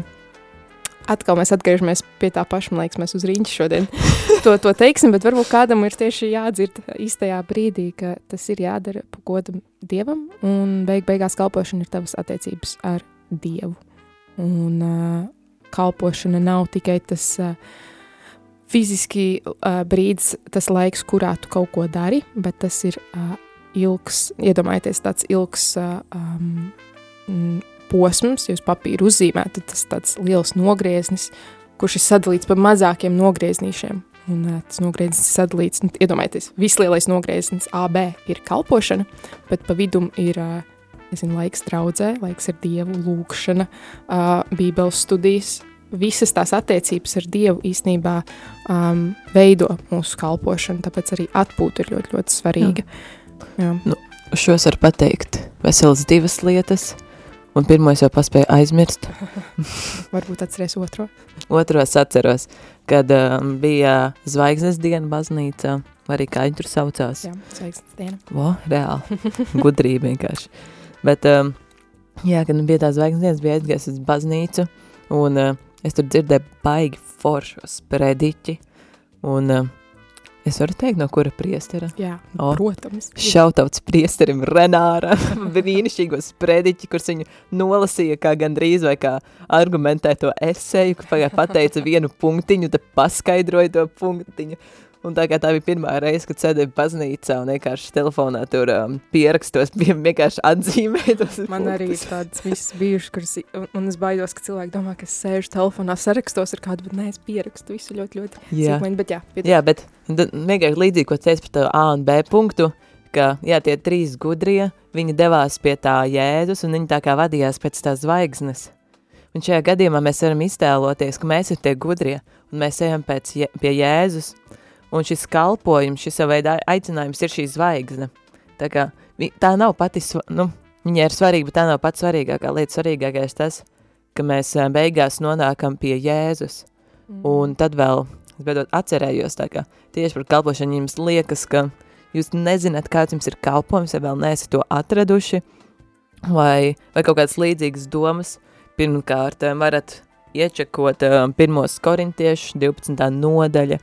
atkal mēs atgriežamies pie tā paša, man liekas, mēs uz rīņķi šodien to, to teiksim, bet varbūt kādam ir tieši jādzird īstajā brīdī, ka tas ir jādara pa godam Dievam, un beig beigās kalpošana ir tavas attiecības ar Dievu. Un uh, kalpošana nav tikai tas uh, fiziski uh, brīdis, tas laiks, kurā tu kaut ko dari, bet tas ir uh, ilgs, iedomājieties, tāds ilgs uh, um, posms, jūs papīru uzzīmētu, tas tāds liels nogrieznis, kurš ir sadalīts pa mazākiem nogrieznīšiem. Un tas nogrieznis ir sadalīts, nu, iedomājieties, vislielais nogrieznis AB ir kalpošana, bet pa vidum ir nezinu, laiks draudzē, laiks ar Dievu, lūkšana, bībeles studijas, visas tās attiecības ar Dievu īstenībā um, veido mūsu kalpošanu, tāpēc arī atpūta ir ļoti, ļoti svarīga. Jā. Nu, šos var pateikt veselas divas lietas, un pirmo es jau paspēju aizmirst. Varbūt atceries otro. Otro es atceros, kad um, bija zvaigznes diena baznīcā, vai arī kā viņi tur saucās. Jā, sveiksmes diena. Vo, reāli, gudrība vienkārši. Bet, um, jā, kad bija tā zvaigznes dienas, bija aizgājis uz baznīcu, un uh, es tur dzirdēju baigi foršos sprediķi, un uh, es varu teikt, no kura priestera? Jā, O. protams. Šautauts priesterim Renāram, brīnišķīgo sprediķi, kurš viņu nolasīja kā gandrīz vai kā argumentēto eseju, ka pateica vienu punktiņu, tad paskaidroja to punktiņu. Un tā kā tā bija pirmā reize, kad sēdēju baznīcā un vienkārši telefonā tur um, pierakstos, bija vienkārši atzīmēt Man arī ir punktus. tādas visas bijušas, kuras, un, un es baidos, ka cilvēki domā, ka es sēžu telefonā sarakstos ar kādu, bet nē, es pierakstu visu ļoti, ļoti Jā. sīkmaini, bet jā, pietiek. Jā, bet vienkārši līdzīgi, ko teicu par to A un B punktu, ka, jā, tie trīs gudrie, viņi devās pie tā Jēzus, un viņi tā kā vadījās pēc tās zvaigznes. Un šajā gadījumā mēs varam iztēloties, ka mēs ir tie gudrie, un mēs ejam pēc, pie Jēzus, un šis kalpojums, šis veidu aicinājums ir šī zvaigzne. Tā kā tā nav pati, nu, viņa ir svarīga, bet tā nav pats svarīgākā lieta. Svarīgākais tas, ka mēs ā, beigās nonākam pie Jēzus. Mm. Un tad vēl, es beidzot atcerējos, tā kā tieši par kalpošanu jums liekas, ka jūs nezināt, kāds jums ir kalpojums, ja vēl neesat to atraduši, vai, vai kaut kādas līdzīgas domas. Pirmkārt, eh, varat iečekot um, pirmos korintiešus, 12. nodaļa,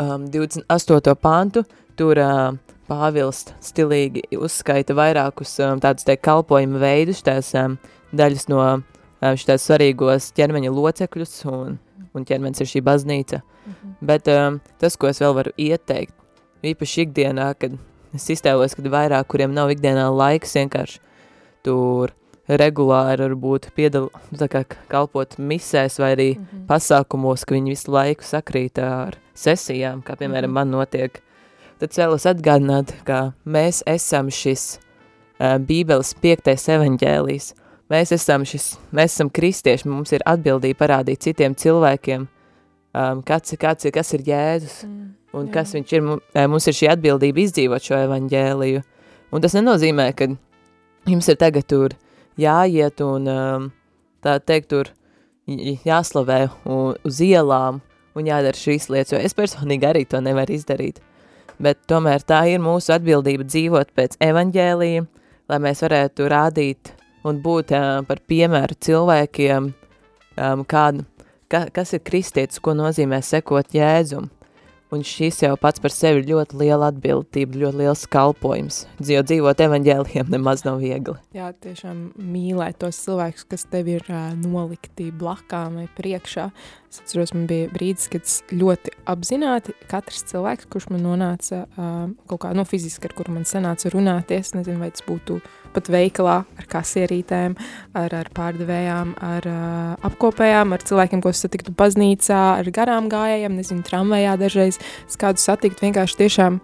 um, 28. pantu, tur um, Pāvils stilīgi uzskaita vairākus um, tādus te kalpojuma veidus, tās um, daļas no um, šitās svarīgos ķermeņa locekļus, un, un ķermenis ir šī baznīca. Mhm. Bet um, tas, ko es vēl varu ieteikt, īpaši ikdienā, kad es iztēlos, kad vairāk, kuriem nav ikdienā laiks vienkārši tur regulāri varbūt piedal, tā kā kalpot misēs vai arī Mhm. pasākumos, ka viņi visu laiku sakrīt ar sesijām, kā piemēram Mhm. man notiek. Tad vēlos atgādināt, ka mēs esam šis uh, Bībeles piektais evaņģēlijs. Mēs esam šis, mēs esam kristieši, mums ir atbildība parādīt citiem cilvēkiem, um, kāds, kāds ir, kas ir Jēzus Mm, un jā. kas viņš ir. Mu- Mums ir šī atbildība izdzīvot šo evaņģēliju. Un tas nenozīmē, ka jums ir tagad tur jāiet un um, tā teikt tur jāslavē uz ielām un jādara šīs lietas, jo es personīgi arī to nevaru izdarīt. Bet tomēr tā ir mūsu atbildība dzīvot pēc evaņģēlija, lai mēs varētu rādīt un būt uh, par piemēru cilvēkiem, um, kādu, ka, kas ir kristietis, ko nozīmē sekot Jēzum. Un šis jau pats par sevi ir ļoti liela atbildība, ļoti liels kalpojums. Jo dzīvot evaņģēliem nemaz nav viegli. Jā, tiešām mīlēt tos cilvēkus, kas tev ir uh, nolikti blakām vai priekšā. Es atceros, man bija brīdis, kad es ļoti apzināti katrs cilvēks, kurš man nonāca uh, kaut kā, nu, fiziski, ar kuru man sanāca runāties, nezinu, vai tas būtu pat veikalā ar kasierītēm, ar, ar pārdevējām, ar uh, apkopējām, ar cilvēkiem, ko satiktu baznīcā, ar garām gājējiem, nezinu, tramvajā dažreiz, kādu satikt vienkārši tiešām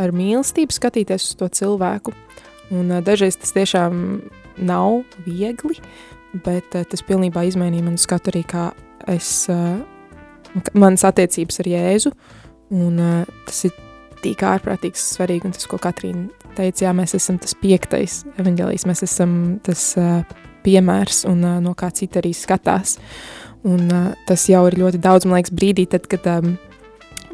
ar mīlestību skatīties uz to cilvēku. Un uh, dažreiz tas tiešām nav viegli, bet uh, tas pilnībā izmainīja manu skatu arī, kā es, uh, manas attiecības ar Jēzu, un uh, tas ir tik ārprātīgi svarīgi, un tas, ko Katrīna teica, jā, mēs esam tas piektais evaņģēlijs, mēs esam tas uh, piemērs, un uh, no kā cita arī skatās, un uh, tas jau ir ļoti daudz, man liekas, brīdī, tad, kad um,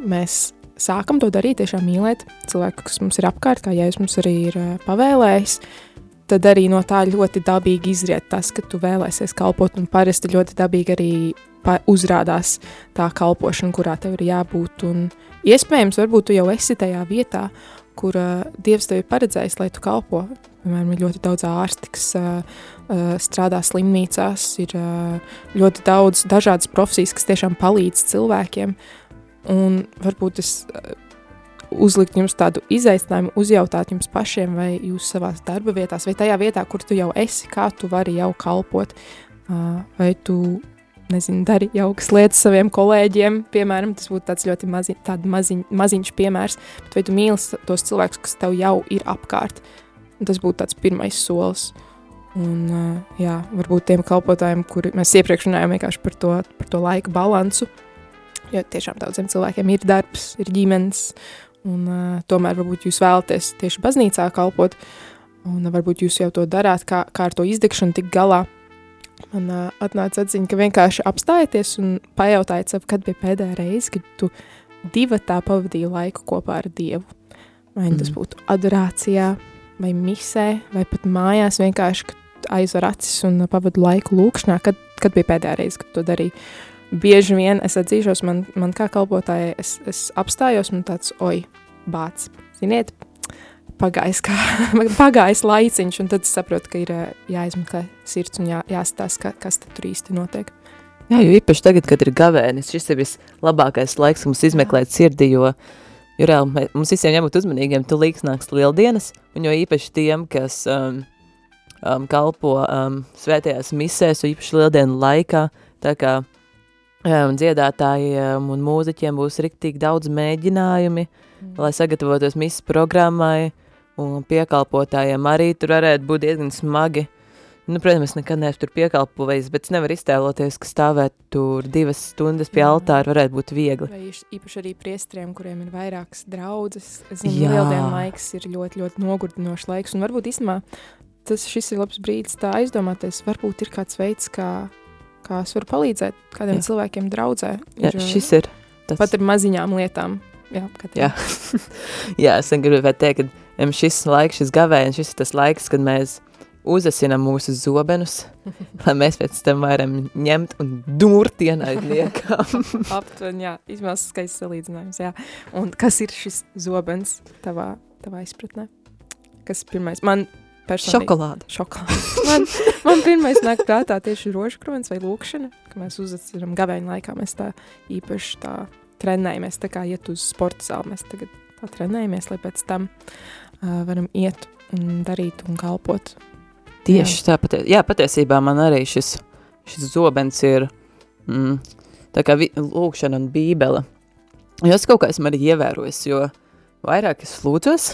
mēs sākam to darīt, tiešām mīlēt cilvēku, kas mums ir apkārt, kā Jēzus mums arī ir uh, pavēlējis, tad arī no tā ļoti dabīgi izriet tas, ka tu vēlēsies kalpot, un parasti ļoti dabīgi arī uzrādās tā kalpošana, kurā tev ir jābūt, un iespējams, varbūt tu jau esi tajā vietā, kur uh, Dievs tev ir paredzējis, lai tu kalpo. Piemēram, ir ļoti daudz ārsti, kas uh, uh, strādā slimnīcās, ir uh, ļoti daudz dažādas profesijas, kas tiešām palīdz cilvēkiem, un varbūt es uh, uzlikt jums tādu izaicinājumu, uzjautāt jums pašiem, vai jūs savā darba vietās, vai tajā vietā, kur tu jau esi, kā tu vari jau kalpot, vai tu, nezinu, dari jaukas lietas saviem kolēģiem, piemēram, tas būtu tāds ļoti mazi, maziņ, maziņš piemērs, bet vai tu mīli tos cilvēkus, kas tev jau ir apkārt, tas būtu tāds pirmais solis. Un, jā, varbūt tiem kalpotājiem, kuri mēs iepriekš runājām par to, par to laika balansu, jo tiešām daudziem cilvēkiem ir darbs, ir ģimenes, un tomēr varbūt jūs vēlaties tieši baznīcā kalpot, un varbūt jūs jau to darāt, kā, kā ar to izdegšanu tik galā. Man uh, atnāca atziņa, ka vienkārši apstājieties un pajautājiet sev, kad bija pēdējā reize, kad tu divi tā pavadīji laiku kopā ar Dievu. Vai mm. tas būtu adorācijā, vai misē, vai pat mājās vienkārši, aizver acis un pavadu laiku lūkšanā, kad, kad bija pēdējā reize, kad to darīju. Bieži vien es atzīšos, man, man kā kalpotāja, es, es apstājos un tāds, oi, bāc, ziniet, pagājis, kā, pagājis laiciņš, un tad saprotu, ka ir jāizmeklē sirds un jā, jāstāsta, ka, kas tur īsti notiek. Jā, jo īpaši tagad, kad ir gavēnis, šis ir vislabākais laiks mums izmeklēt sirdi, jo, jo reāli mums visiem jābūt uzmanīgiem, tu līks nāks lieldienas, un jo īpaši tiem, kas um, um, kalpo um, svētajās misēs, īpaši lieldienu laikā, tā kā um, dziedātājiem un mūziķiem būs riktīgi daudz mēģinājumi, mm. lai sagatavotos misas programmai, un piekalpotājiem arī tur varētu būt diezgan smagi. Nu, protams, nekad neesmu tur piekalpojis, bet es nevaru iztēloties, ka stāvēt tur divas stundas pie altāra varētu būt viegli. Vai īpaši arī priestriem, kuriem ir vairākas draudzes. Es zinu, lieldienu laiks ir ļoti, ļoti nogurdinošs laiks, un varbūt īstenībā tas šis ir labs brīdis tā aizdomāties, varbūt ir kāds veids, kā, kā es varu palīdzēt kādiem jā. cilvēkiem draudzē. Ir, jā, šis ir tas. Pat ar maziņām lietām. Jā, jā. jā es gribētu teikt, ka šis laiks, šis gavēns, šis ir tas laiks, kad mēs uzasinam mūsu zobenus, lai mēs pēc tam varam ņemt un dūrt ienaidniekam. Aptuveni, jā, izmās skaists salīdzinājums, jā. Un kas ir šis zobens tavā, tavā izpratnē? Kas pirmais? Man personīgi. Šokolāde. Šokolāde. Man, man pirmais nāk prātā tieši rožkrons vai lūkšana, ka mēs uzatceram gavēņu laikā, mēs tā īpaši tā trenējamies, tā kā iet uz sporta zāli, mēs tagad tā trenējamies, lai pēc tam uh, varam iet un darīt un kalpot. Tieši jā. tā, patie, jā, patiesībā man arī šis, šis zobens ir mm, tā kā vi, lūkšana un bībele. Jo es kaut kā esmu arī ievērojis, jo vairāk es lūdzos,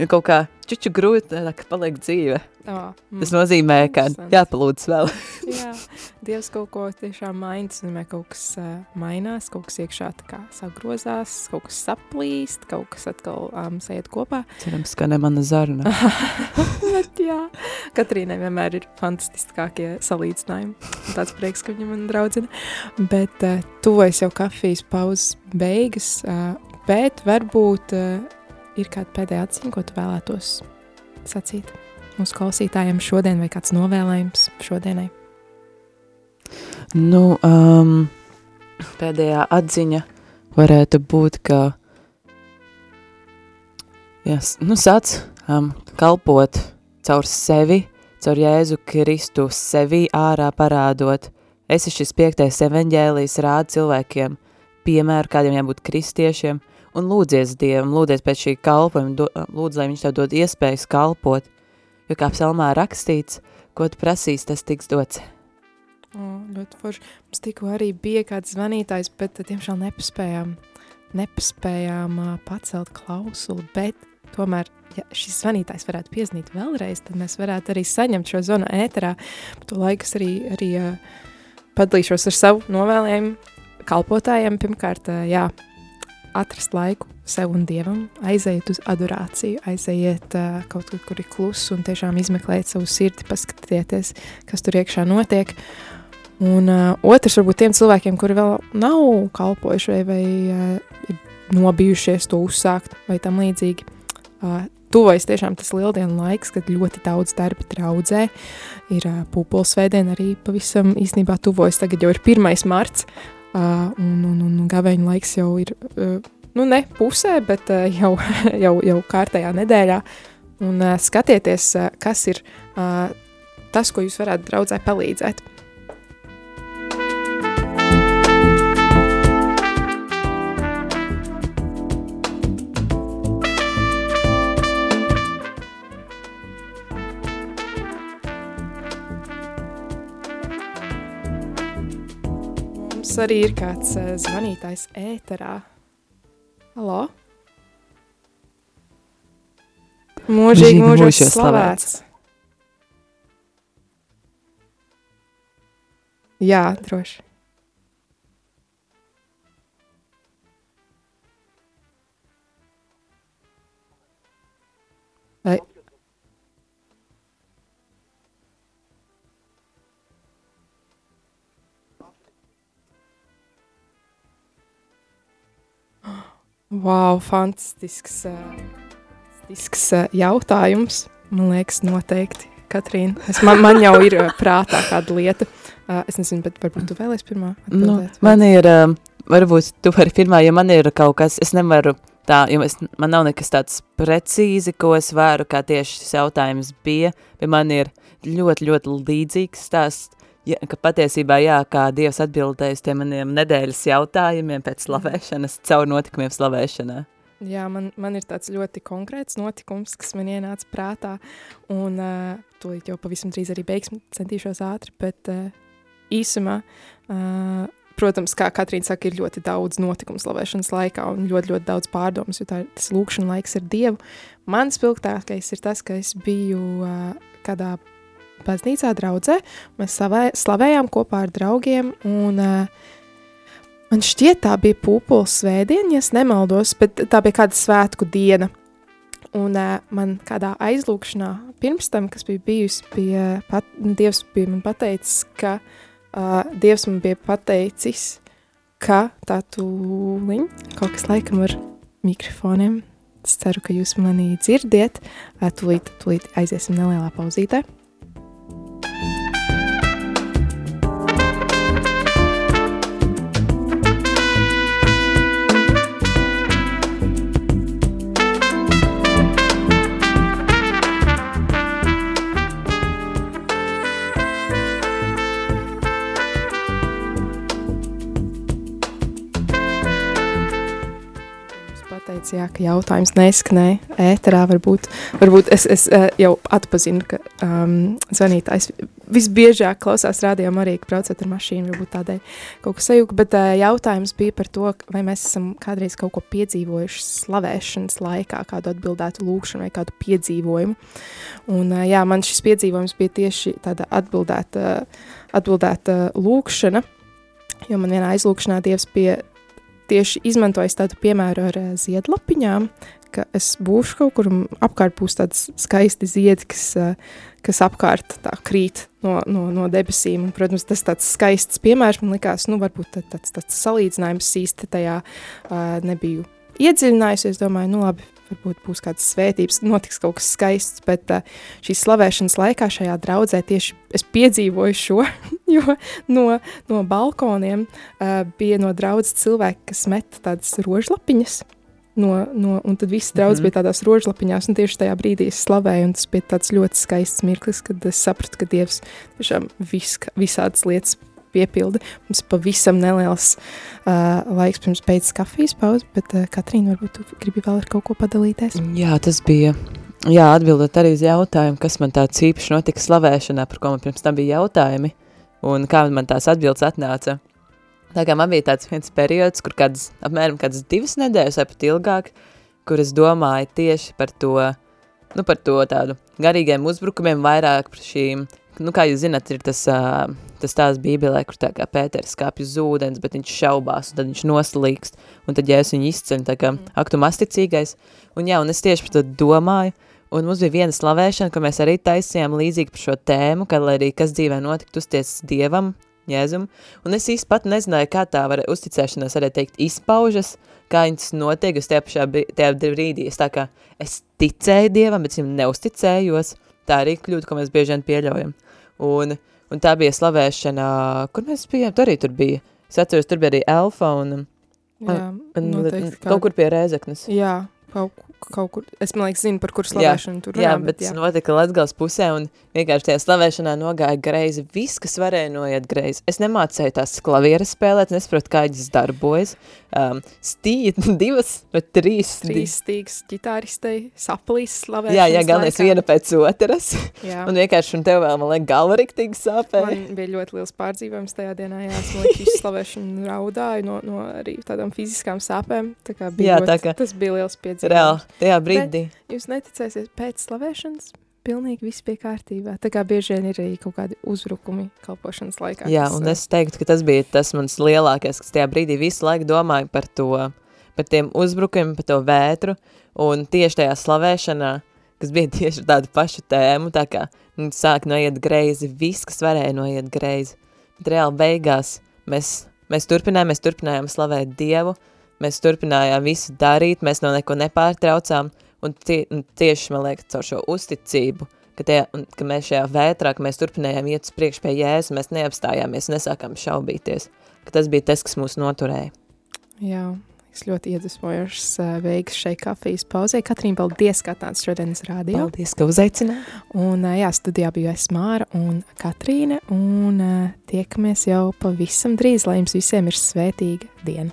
jo kaut kā čuču grūti, paliek dzīve. Oh, mm. Tas nozīmē, ka jāpalūdz vēl. Jā, Dievs kaut ko tiešām maina, tas nozīmē, kaut kas uh, mainās, kaut kas iekšā kā sagrozās, kaut kas saplīst, kaut kas atkal um, sajiet kopā. Cerams, ka ne mana zaruna. Bet jā, Katrīnai vienmēr ir fantastiskākie salīdzinājumi. Tāds prieks, ka viņa man draudzina. Bet uh, tuvojas jau kafijas pauzes beigas, uh, bet varbūt uh, ir kāda pēdējā atziņa, ko tu vēlētos sacīt mūsu klausītājiem šodien, vai kāds novēlējums šodienai? Nu, um, pēdējā atziņa varētu būt, ka yes, nu, sāc um, kalpot caur sevi, caur Jēzu Kristu sevi ārā parādot. Esi šis piektais evaņģēlijs rāda cilvēkiem piemēru, kādiem jābūt kristiešiem – un lūdzies Dievam, lūdzies pēc šī kalpojuma, lūdz, lai viņš tev dod iespējas kalpot, jo kā psalmā rakstīts, ko tu prasīs, tas tiks dots. O, ļoti forši. Mums tikko arī bija kāds zvanītājs, bet tiemžēl nepaspējām, nepaspējām uh, pacelt klausuli, bet tomēr, ja šis zvanītājs varētu pieznīt vēlreiz, tad mēs varētu arī saņemt šo zvanu ēterā. To laikas arī, arī uh, padalīšos ar savu novēlējumu kalpotājiem. Pirmkārt, uh, jā, atrast laiku sev un dievam, aiziet uz adorāciju, aiziet uh, kaut kur, kur ir kluss un tiešām izmeklēt savu sirdi, paskatieties, kas tur iekšā notiek. Un uh, otrs, varbūt tiem cilvēkiem, kuri vēl nav kalpojuši vai, vai uh, nobijušies to uzsākt vai tam līdzīgi, uh, tuvojas tiešām tas lieldienu laiks, kad ļoti daudz darba traudzē. Ir uh, pūpolsvētdiena arī pavisam īstenībā tuvojas. Tagad jau ir 1. marts, Uh, un, un, un gaveņa laiks jau ir, uh, nu ne pusē, bet uh, jau, jau, jau kārtējā nedēļā. Un uh, skatieties, uh, kas ir uh, tas, ko jūs varētu draudzē palīdzēt. mums arī ir kāds eh, zvanītājs ēterā. Halo? Mūžīgi, mūžīgi slavēts. slavēts. Jā, droši. Wow, fantastisks, uh, fantastisks uh, jautājums. Man liekas, noteikti, Katrīna. Es, man, man jau ir uh, prātā kāda lieta. Es nezinu, bet varbūt tu vēlēsi pirmā Nu, atbildēt. man ir, varbūt tu vari pirmā, ja man ir kaut kas, es nevaru tā, jo es, man nav nekas tāds precīzi, ko es varu, kā tieši šis jautājums bija, bet man ir ļoti, ļoti līdzīgs stāsts, ja, ka patiesībā, jā, kā Dievs atbildēja uz tiem maniem nedēļas jautājumiem pēc slavēšanas, caur notikumiem slavēšanā. Jā, man, man ir tāds ļoti konkrēts notikums, kas man ienāca prātā, un uh, tūlīt jau pavisam drīz arī beigsim, centīšos ātri, bet uh, īsumā, uh, protams, kā Katrīna saka, ir ļoti daudz notikumu slavēšanas laikā un ļoti, ļoti daudz pārdomas, jo tā, ir- tas lūkšana laiks ar Dievu. Mans spilgtākais ir tas, ka es biju uh, kādā baznīcā draudzē, mēs slavē, slavējām kopā ar draugiem, un uh, Man šķiet, tā bija pūpoles svētdiena, ja es nemaldos, bet tā bija kāda svētku diena. Un uh, man kādā aizlūkšanā pirms tam, kas bija bijusi, bija pat, Dievs bija man pateicis, ka uh, Dievs man bija pateicis, ka tā tūliņ, kaut kas laikam ar mikrofoniem, es ceru, ka jūs mani dzirdiet, tūlīt, tūlīt aiziesim nelielā pauzītē. Jūs jā, ka jautājums neskanēja ēterā. Varbūt, varbūt es, es eh, jau atpazinu, ka um, zvanītājs visbiežāk klausās rādījumā arī, ka braucot ar mašīnu, varbūt tādēļ kaut kas sajūta. Bet uh, jautājums bija par to, vai mēs esam kādreiz kaut ko piedzīvojuši slavēšanas laikā, kādu atbildētu lūkšanu vai kādu piedzīvojumu. Un, uh, jā, man šis piedzīvojums bija tieši tāda atbildēta, atbildēta lūkšana, jo man vienā aizlūkšanā Dievs bija tieši izmantojis tādu piemēru ar uh, ziedlapiņām, ka es būšu kaut kur apkārt būs tāds skaisti ziedi, kas, uh, kas apkārt tā krīt no, no, no debesīm. Un, protams, tas tāds skaists piemērs man likās, nu varbūt tā- tāds, tāds salīdzinājums īsti tajā uh, nebiju iedziļinājusies. Domāju, nu labi, varbūt būs kādas svētības, notiks kaut kas skaists, bet uh, šīs slavēšanas laikā šajā draudzē tieši es piedzīvoju šo, jo no, no balkoniem uh, bija no draudzes cilvēki, kas meta tādas rožlapiņas. No, no, un tad viss draudz Mhm. bija tādās rožlapiņās, un tieši tajā brīdī es slavēju, un tas bija tāds ļoti skaists mirklis, kad es sapratu, ka Dievs tiešām vis, visādas lietas piepilda. Mums ir pavisam neliels uh, laiks pirms beidzas kafijas pauzes, bet uh, Katrīna, varbūt tu gribi vēl ar kaut ko padalīties? Jā, tas bija. Jā, atbildot arī uz jautājumu, kas man tāds īpaši notika slavēšanā, par ko man pirms tam bija jautājumi, un kā man tās atbildes atnāca. Tā kā man bija tāds viens periods, kur kādas, apmēram kādas divas nedēļas vai pat ilgāk, kur es domāju tieši par to, nu par to tādu garīgiem uzbrukumiem, vairāk par šīm, nu kā jūs zināt, ir tas, ā, tas tās bībelē, kur tā kā Pēters kāpj uz ūdens, bet viņš šaubās, un tad viņš noslīkst, un tad, ja es viņu izceļu, tā kā aktu masticīgais, Un jā, un es tieši par to domāju, un mums bija viena slavēšana, ka mēs arī taisījām līdzīgi par šo tēmu, ka, lai arī kas dzīvē notikt, uzties Dievam, Jēzum, un es īsti pat nezināju, kā tā var uzticēšanās, varētu teikt, izpaužas, kā viņas notiek, es tajā pašā tajā brīdī, es tā kā, es ticēju Dievam, bet es viņam neusticējos, tā arī kļūda, ko mēs bieži vien pieļaujam, un, un tā bija slavēšana, kur mēs bijām, tur arī tur bija, es atceros, tur bija arī Elfa un, Jā, un noteikti kaut kur pie Rēzeknes. Jā, kaut, kaut kur. Es domāju, ka zinu, par kur Jā, slavēšanu tur Jā, runā, bet tas notika Latvijas pusē, un vienkārši tajā slavēšanā nogāja greizi. Viss, kas varēja noiet greizi. Es nemācēju tās klavieres spēlēt, nesaprotu, kā viņas darbojas. Um, Stīja divas vai trīs. Trīs stīgas ģitāristei, saplīs slavēšanas Jā, jā, galvenais viena pēc otras. Jā. Un vienkārši, un tev vēl, man liek, galva riktīgi sāpēja. Man bija ļoti liels pārdzīvojums tajā dienā. Jā, es domāju, ka visu slavēšanu raudāju no, no arī tādām fiziskām sāpēm. Tā kā bija Jā, ļoti, tā kā- tas bija liels piedzīvojums. Reāli, tajā brīdī. Jūs neticēsiet pēc slavēšanas pilnīgi viss bija kārtībā. Tā kā bieži vien ir arī kaut kādi uzbrukumi kalpošanas laikā. Jā, kas, un es teiktu, ka tas bija tas mans lielākais, kas tajā brīdī visu laiku domāju par to, par tiem uzbrukumiem, par to vētru, un tieši tajā slavēšanā, kas bija tieši tādu pašu tēmu, tā kā nu, sāk noiet greizi, viss, kas varēja noiet greizi. Bet reāli beigās mēs, mēs turpinājām, mēs turpinājām slavēt Dievu, mēs turpinājām visu darīt, mēs no neko nepārtraucām, un, tie, un tieši, man liekas, caur šo uzticību, ka, tie, un, ka mēs šajā vētrā, ka mēs turpinājām iet uz priekšu pie Jēzus, mēs neapstājāmies, nesākām šaubīties, ka tas bija tas, kas mūs noturēja. Jā, es ļoti iedvesmojošs veiks šai kafijas pauzē. Katrīna, paldies, ka tāds šodienas rādījā. Paldies, ka uzaicināji. Un jā, studijā biju es Māra un Katrīna, un tiekamies jau pavisam drīz, lai jums visiem ir svētīga diena.